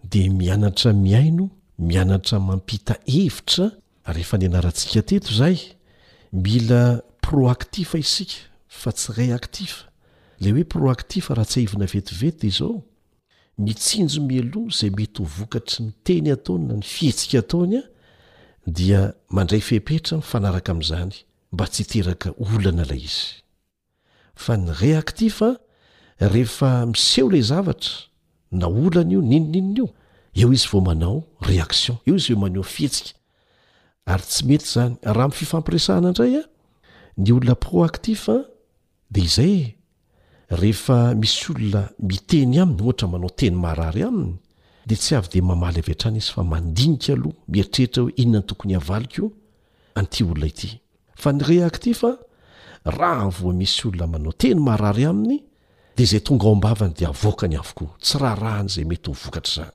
dia mianatra mihaino mianatra mampita hevitra ary efa nianarantsika teto izay mila proactif isika fa tsy reactif ilay hoe proactif raha tsiahivina vetivety dia izao mitsinjo mialoha izay mety ho vokatry ny teny ataony na ny fihetsika ataony a dia mandray fepetra mifanaraka amin'izany mba tsy hiteraka olana ilay izy fa ny reactif an rehefa miseho ilay zavatra na olana io n'inon'inona io eo izy vao manao reaction eo izy vao maneho fihetsika ary tsy mety izany raha amin'ny fifampiresahana indray an ny olona proactif an dia izay e rehefa misy olona miteny aminy ohatra manao teny maharary aminy dia tsy avy dia mamaly avy hatrany izy fa mandinika aloha mieritreritra hoe inona ny tokony havaliko an'ity olona ity Fa ny reactif a, raha vao misy olona manao teny marary aminy dia izay tonga ao am-bavany dia avoakany avokoa, tsy raharahany izay mety ho vokatr'izany.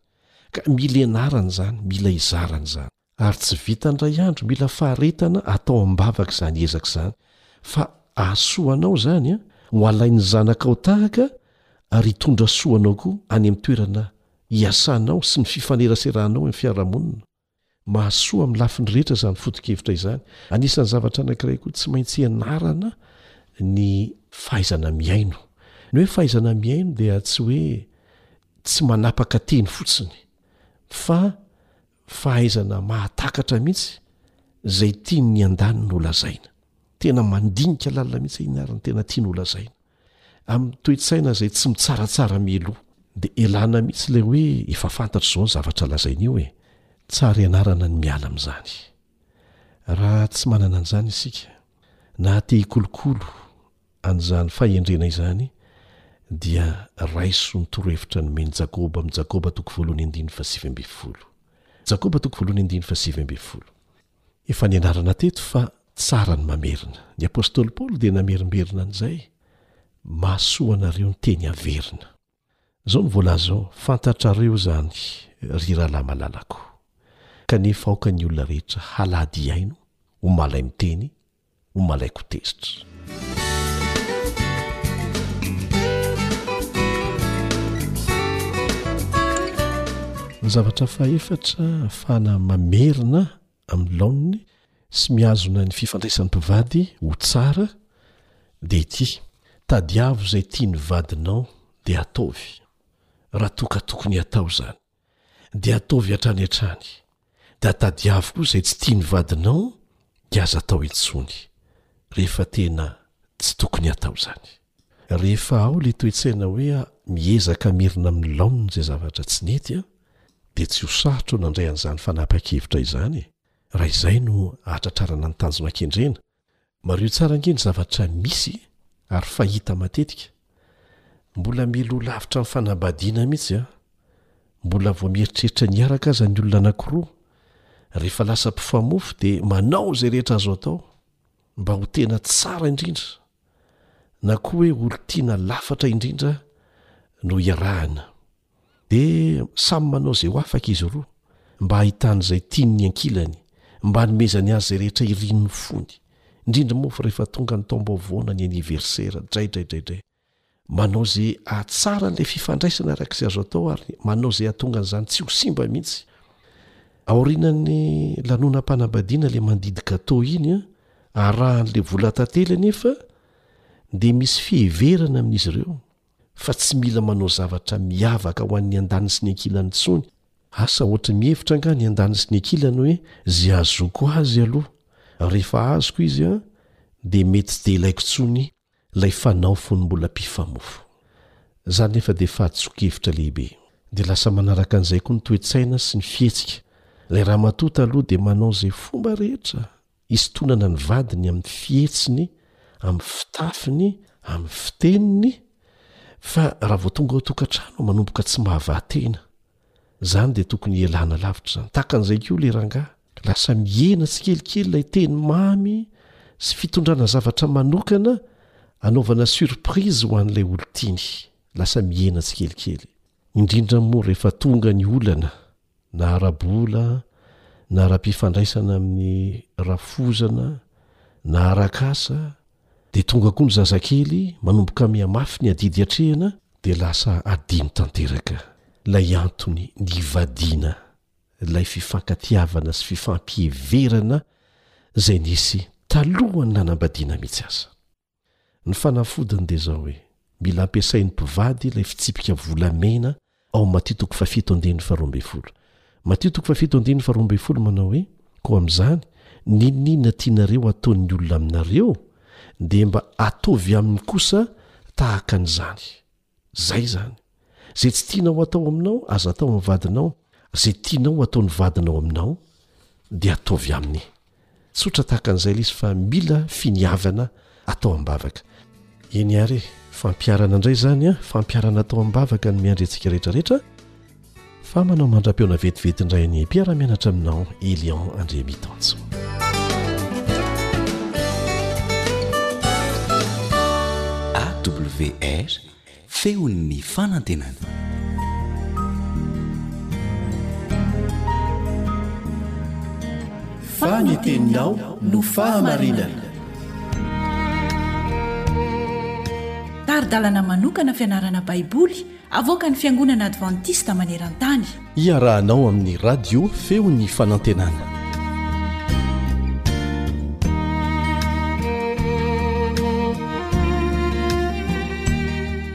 Ka mila ianarana izany, mila izarana izany. Ary tsy vita indray andro, mila faharetana atao am-bavaka izany ezaka izany. Fa hahasoa anao izany an, ho alain'ny zanakao tahaka ary hitondra soa anao koa any amin'ny toerana iasanao sy ny fifaneraseranao amin'ny fiarahamonina. Mahasoa amin'ny lafiny rehetra izany foto-kevitra izany. Anisan'ny zavatra anankiray koa tsy maintsy ianarana ny fahaizana mihaino. Ny hoe fahaizana mihaino dia tsy hoe tsy manapaka teny fotsiny fa fahaizana mahatakatra mihitsy izay tian'ny andaniny holazaina. Tena mandinika lalina mihitsy ianarana tena tiany holazaina. Amin'ny toe-tsaina izay tsy mitsaratsara mialoha, dia elana mihitsy ilay hoe efa fantatra izao ny zavatra lazaina eo e! Tsara ianarana ny miala amin'izany. Raha tsy manana an'izany isika, na te hikolokolo an'izany fahendrena izany, dia raiso ny torohevitra nomen'i Jakoba amin'ny Jakoba toko voalohany andininy fahasivy ambin'ny folo. Jakoba toko voalohany andininy fahasivy ambin'ny folo. Efa nianarana teto fa tsara ny mamerina. Ny apostoly Paoly dia namerimberina an'izay, Mahasoa anareo ny teny averina. Izao no voalaza ao, Fantatrareo izany, ry rahalahy malalako. Kanefa aoka ny olona rehetra halady hihaino, ho malai-miteny, ho malaiko tezitra. Ny zavatra fahefatra ahafahana mamerina amin'ny laoniny sy mihazona ny fifandraisan'ny mpivady ho tsara dia ity, tadiavo izay tian'ny vadinao dia ataovy raha toa ka tokony hatao izany. dia ataovy hatrany hatrany, dia tadiavo koa izay tsy tian'ny vadinao dia aza atao intsony rehefa tena tsy tokony hatao izany. Rehefa ao ilay toe-tsaina hoe miezaka hamerina amin'ny laoniny izay zavatra tsy nety an, dia tsy ho sarotra nandray an'izany fanapahan-kevitra izany e! Raha izay no ahatratrarana ny tanjona kendrena, Mariho tsara ange ny zavatra misy ary fahita matetika. Mbola mialoha lavitra ny fanambadiana mihitsy an! Mbola vao mieritreritra ny hiaraka aza ny olona anankiroa. Rehefa lasa mpifamofo dia manao izay rehetra azo atao mba ho tena tsara indrindra na koa hoe olon-tiana lafatra indrindra no iarahana. Dia samy manao izay ho afaka izy roa, mba hahitany izay tiany ny ankilany, mba hanomezany azy izay rehetra irin' ny fony, indrindra moa fa rehefa tonga ny taom-baovao na ny anniversaire, draidraidraidray. Manao izay hahatsara an'ilay fifandraisana araka izay azo atao ary manao izay hahatonga an'izany tsy ho simba mihitsy. Aorianan'ny lanonam-panambadiana ilay mandidy gateau iny an, arahan'ilay vola tantely anefa dia misy fiheverana amin'izy ireo. fa tsy mila manao zavatra miavaka ho an'ny andaniny sy ny ankilany intsony. Asa hoatry ny mihevitra angaha ny andaniny sy ny ankilany hoe izay ahazoako azy aloha, rehefa azoko izy an, dia mety tsy dia ilaiko intsony ilay fanao fony mbola mpifamofo. Izany nefa dia fahadison-kevitra lehibe. Dia lasa manaraka an'izay koa ny toe-tsaina sy ny fihetsika. Ilay ramatoa taloha dia manao izay fomba rehetra Isintonana ny vadiny amin'ny fihetsiny, amin'ny fitafiny, amin'ny fiteniny, fa raha vao tonga ao an-tokantrano manomboka tsy mahavaha tena. Izany dia tokony hialana lavitra izany. Tahaka an'izay koa ilay rangahy. Lasa mihena tsikelikely ilay teny mamy sy fitondrana zavatra manokana anaovana surprise ho an'ilay olon-tiany. Lasa mihena tsikelikely. Indrindra moa rehefa tonga ny olana na ara-bola, na ara-pifandraisana amin'ny rafozana, na arak'asa, dia tonga koa ny zazakely manomboka mihamafy ny adidy atrehina, dia lasa adino tanteraka ilay antony nivadiana ilay fifankatiavana sy fifampiheverana izay nisy talohan'ny nanambadiana mihitsy aza. Ny fanafodiny dia izao hoe, mila ampiasain'ny mpivady ilay fitsipika volamena ao amin'ny Matio toko fahafito andininy faharoa ambin'ny folo. Matio toko fahafito andininy faharoa ambin'ny folo manao hoe, Koa amin'izany, n'inon'inona tianareo hataon'ny olona aminareo, dia mba ataovy aminy kosa tahaka an'izany. Zay izany. Zay tsy tianao hatao aminao aza atao amin'ny vadinao, zay tianao hataon'ny vadinao aminao dia ataovy aminy. Tsotra tahaka an'izay ilay izy fa mila finiavana atao am-bavaka. Eny ary e, fampiharana indray izany an, fampiharana atao am-bavaka ny miandry antsika rehetra rehetra. Fa manao mandra-peona vetivety indray ny mpiara-mianatra aminao Elian Andriamitanjo. AWR feon'ny fanantenana. Fa ny teninao no fahamarinana. Tari-dalana manokana fianarana Baiboly Avoakan'ny Fiangonana Advantista maneran-tany. Iarahanao amin'ny Radio Feon'ny Fanantenana.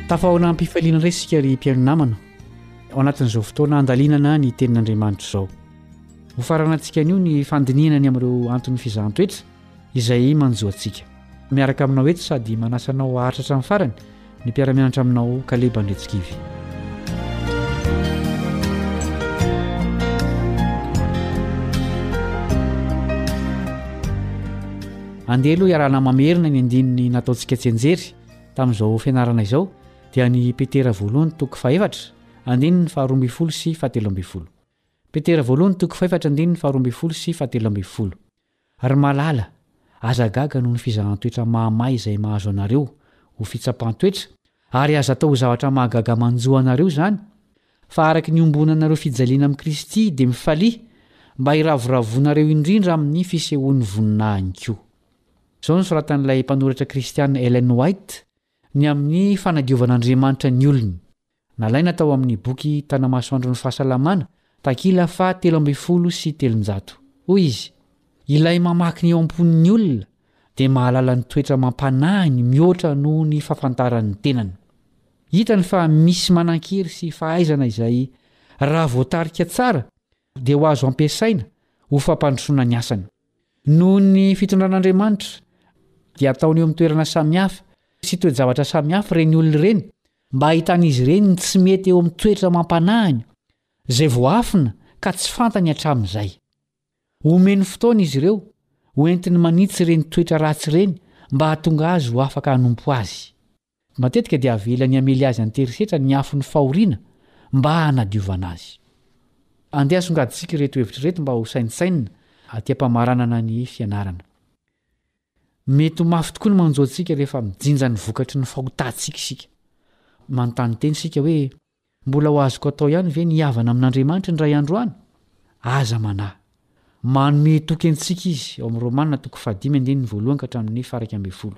Tafahoana am-pifaliana indray isika ry mpihaino namana ao anatin'izao fotoana handalinana ny tenin'Andriamanitra izao. Ho faranantsika anio ny fandinihana ny amin'ireo anton'ny fizahan-toetra izay manjo antsika. Miaraka aminao eto sady manasa anao haharitra hatramin'ny farany ny mpiara-mianatra aminao Kaleba Andretsikivy. Andeha aloha iarahana mamerina ny andininy nataontsika tsianjery tamin'izao fianarana izao dia ny Petera voalohany toko fahefatra andininy faharoa ambin'ny folo sy fahatelo ambin'ny folo. Petera voalohany toko fahefatra andininy faharoa ambin'ny folo sy fahatelo ambin'ny folo. Ry malala, aza gaga noho ny fizahan-toetra mahamay izay mahazo anareo ho fitsapan-toetra, ary aza atao ho zavatra mahagaga manjo anareo izany, fa araka ny iombonanareo fijaliana amin'i Kristy dia mifalia mba hiravoravoanareo indrindra amin'ny fisehoan'ny voninahiny koa. Izao no soratan'ilay mpanoratra kristiana Ellen White ny amin'ny fanadiovan'Andriamanitra ny olony, Nalaina tao amin'ny boky Tanamasoandron'ny Fahasalamana, takila faha telo ambin'ny folo sy telonjato. Hoy izy, Ilay mamaky ny eo am-pon'ny olona dia mahalala ny toetra amam-panahy ny mihoatra noho ny fahafantarany ny tenany. Hitany fa misy manan-kery sy fahaizana izay, raha voatarika tsara, dia ho azo ampiasaina ho fampandrosoana ny asany. Noho ny fitondran'Andriamanitra, dia ataony eo amin'ny toerana samihafa sy toe-javatra samihafa ireny olona ireny mba hahitan'izy ireny ny tsy mety eo amin'ny toetra amam-panahiny, izay voaafina ka tsy fantany hatramin'izay. Omeny fotoana izy ireo hoentiny manitsy ireny toetra ratsy ireny mba hahatonga azy ho afaka hanompo azy. Matetika dia avelany hamely azy an-terisetra ny afon'ny fahoriana mba hanadiovana azy. Andeha asongadintsika ireto hevitra ireto mba ho saintsainina aty am-pamaranana ny fianarana. Mety ho mafy tokoa ny manjo antsika rehefa mijinja ny vokatry ny fahotantsika isika. Manontany tena isika hoe, 'Mbola ho azoko atao ihany ve ny hihavana amin'Andriamanitra indray andro any? Aza manahy. Manome toky antsika izy ao amin'ny Romana toko fahadimy andininy voalohany ka hatramin'ny faha-iraika ambin'ny folo.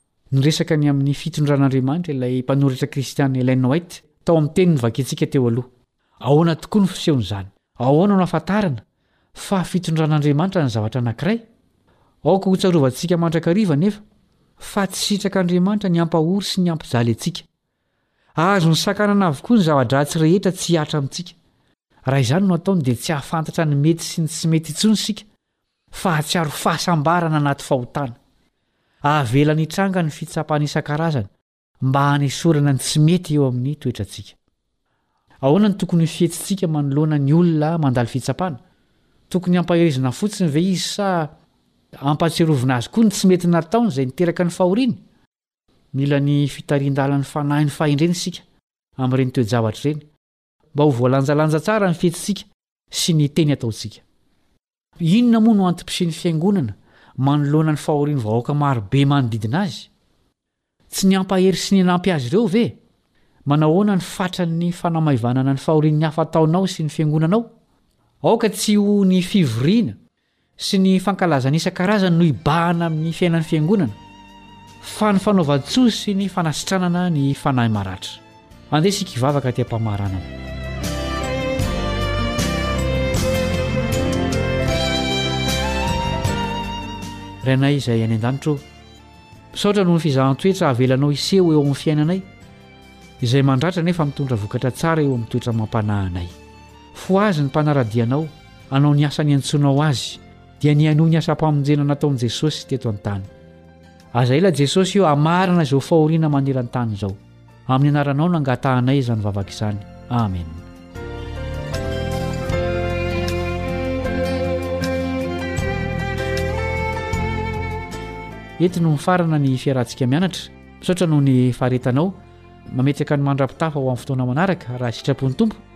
Niresaka ny amin'ny fitondran'Andriamanitra ilay mpanoratra kristiana Ellen White tao amin'ny teny novakiantsika teo aloha. Ahoana tokoa no fisehon'izany? Ahoana no ahafantarana fa fitondran'Andriamanitra ny zavatra anankiray? Aoka hotsarovantsika mandrakariva anefa fa tsy sitrak'Andriamanitra ny hampahory sy ny hampijaly antsika. Azony sakanana avokoa ny zava-dratsy rehetra tsy hihatra amintsika. Raha izany no ataony dia tsy hahafantatra ny mety sy ny tsy mety intsony isika Fahatsiaro fahasambarana anaty fahotana. Ahavelany hitranga ny fitsapana isan-karazany mba hanesorana ny tsy mety eo amin'ny toetrantsika. Ahoana no tokony ho fihetsitsika manoloana ny olona mandalo fitsapana? Tokony hampaherezina fotsiny ve izy sa hampahatsiarovina azy koa ny tsy mety nataony izay niteraka ny fahoriany? Mila ny fitarian-dalan'ny fanahin'ny fahendrena isika amin'ireny toe-javatra ireny. mba ho voalanjalanja tsara ny fetintsika sy ny teny ataontsika. Inona moa no antom-pisian'ny Fiangonana manoloana ny fahorian'ny vahoaka maro be manodidina azy? Tsy ny hampahery sy ny hanampy azy ireo ve? Manao ahoana ny fatran'ny fanamaivanana ny fahorian'ny hafa ataonao sy ny Fiangonanao? Aoka tsy ho ny fivoriana sy ny fankalazana isan-karazany no hibahana amin'ny fiainan'ny fiangonana fa ny fanaovan-tsoa sy ny fanasitranana ny fanahy maratra. Andeha isika hivavaka aty am-pamaranana. Rainay izay any an-danitra ô, misaotra noho ny fizahan-toetra avelanao hiseho eo amin'ny fiainanay, izay mandratra nefa mitondra vokatra tsara eo amin'ny toetra amam-panahinay. Fohazy ny mpanara-dia anao. hanao ny asa niantsoanao azy, dia ny hanohy ny asam-pamonjena nataon'i Jesosy teto an-tany. Aza ela Jesosy o hamarana izao fahoriana maneran-tany izao. Amin'ny anaranao no angatahanay izany vavaka izany. Amen. Eto no mifarana ny fiarahantsika mianatra. Misaotra noho ny faharetanao. Mametraka ny mandra-pitafa ho amin'ny fotoana manaraka raha sitrapon'ny Tompo.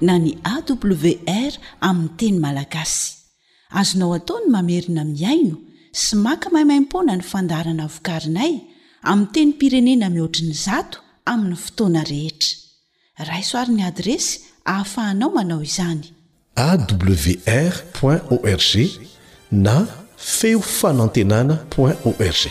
na ny AWR amin'ny teny malagasy. Azonao atao ny mamerina mihaino sy maka maimaimpoana ny fandaharana vokarinay amin'ny tenim-pirenena mihoatry ny zato amin'ny fotoana rehetra. Raiso àry ny adiresy ahafahanao manao izany. awr point org na feo fanantenana point org.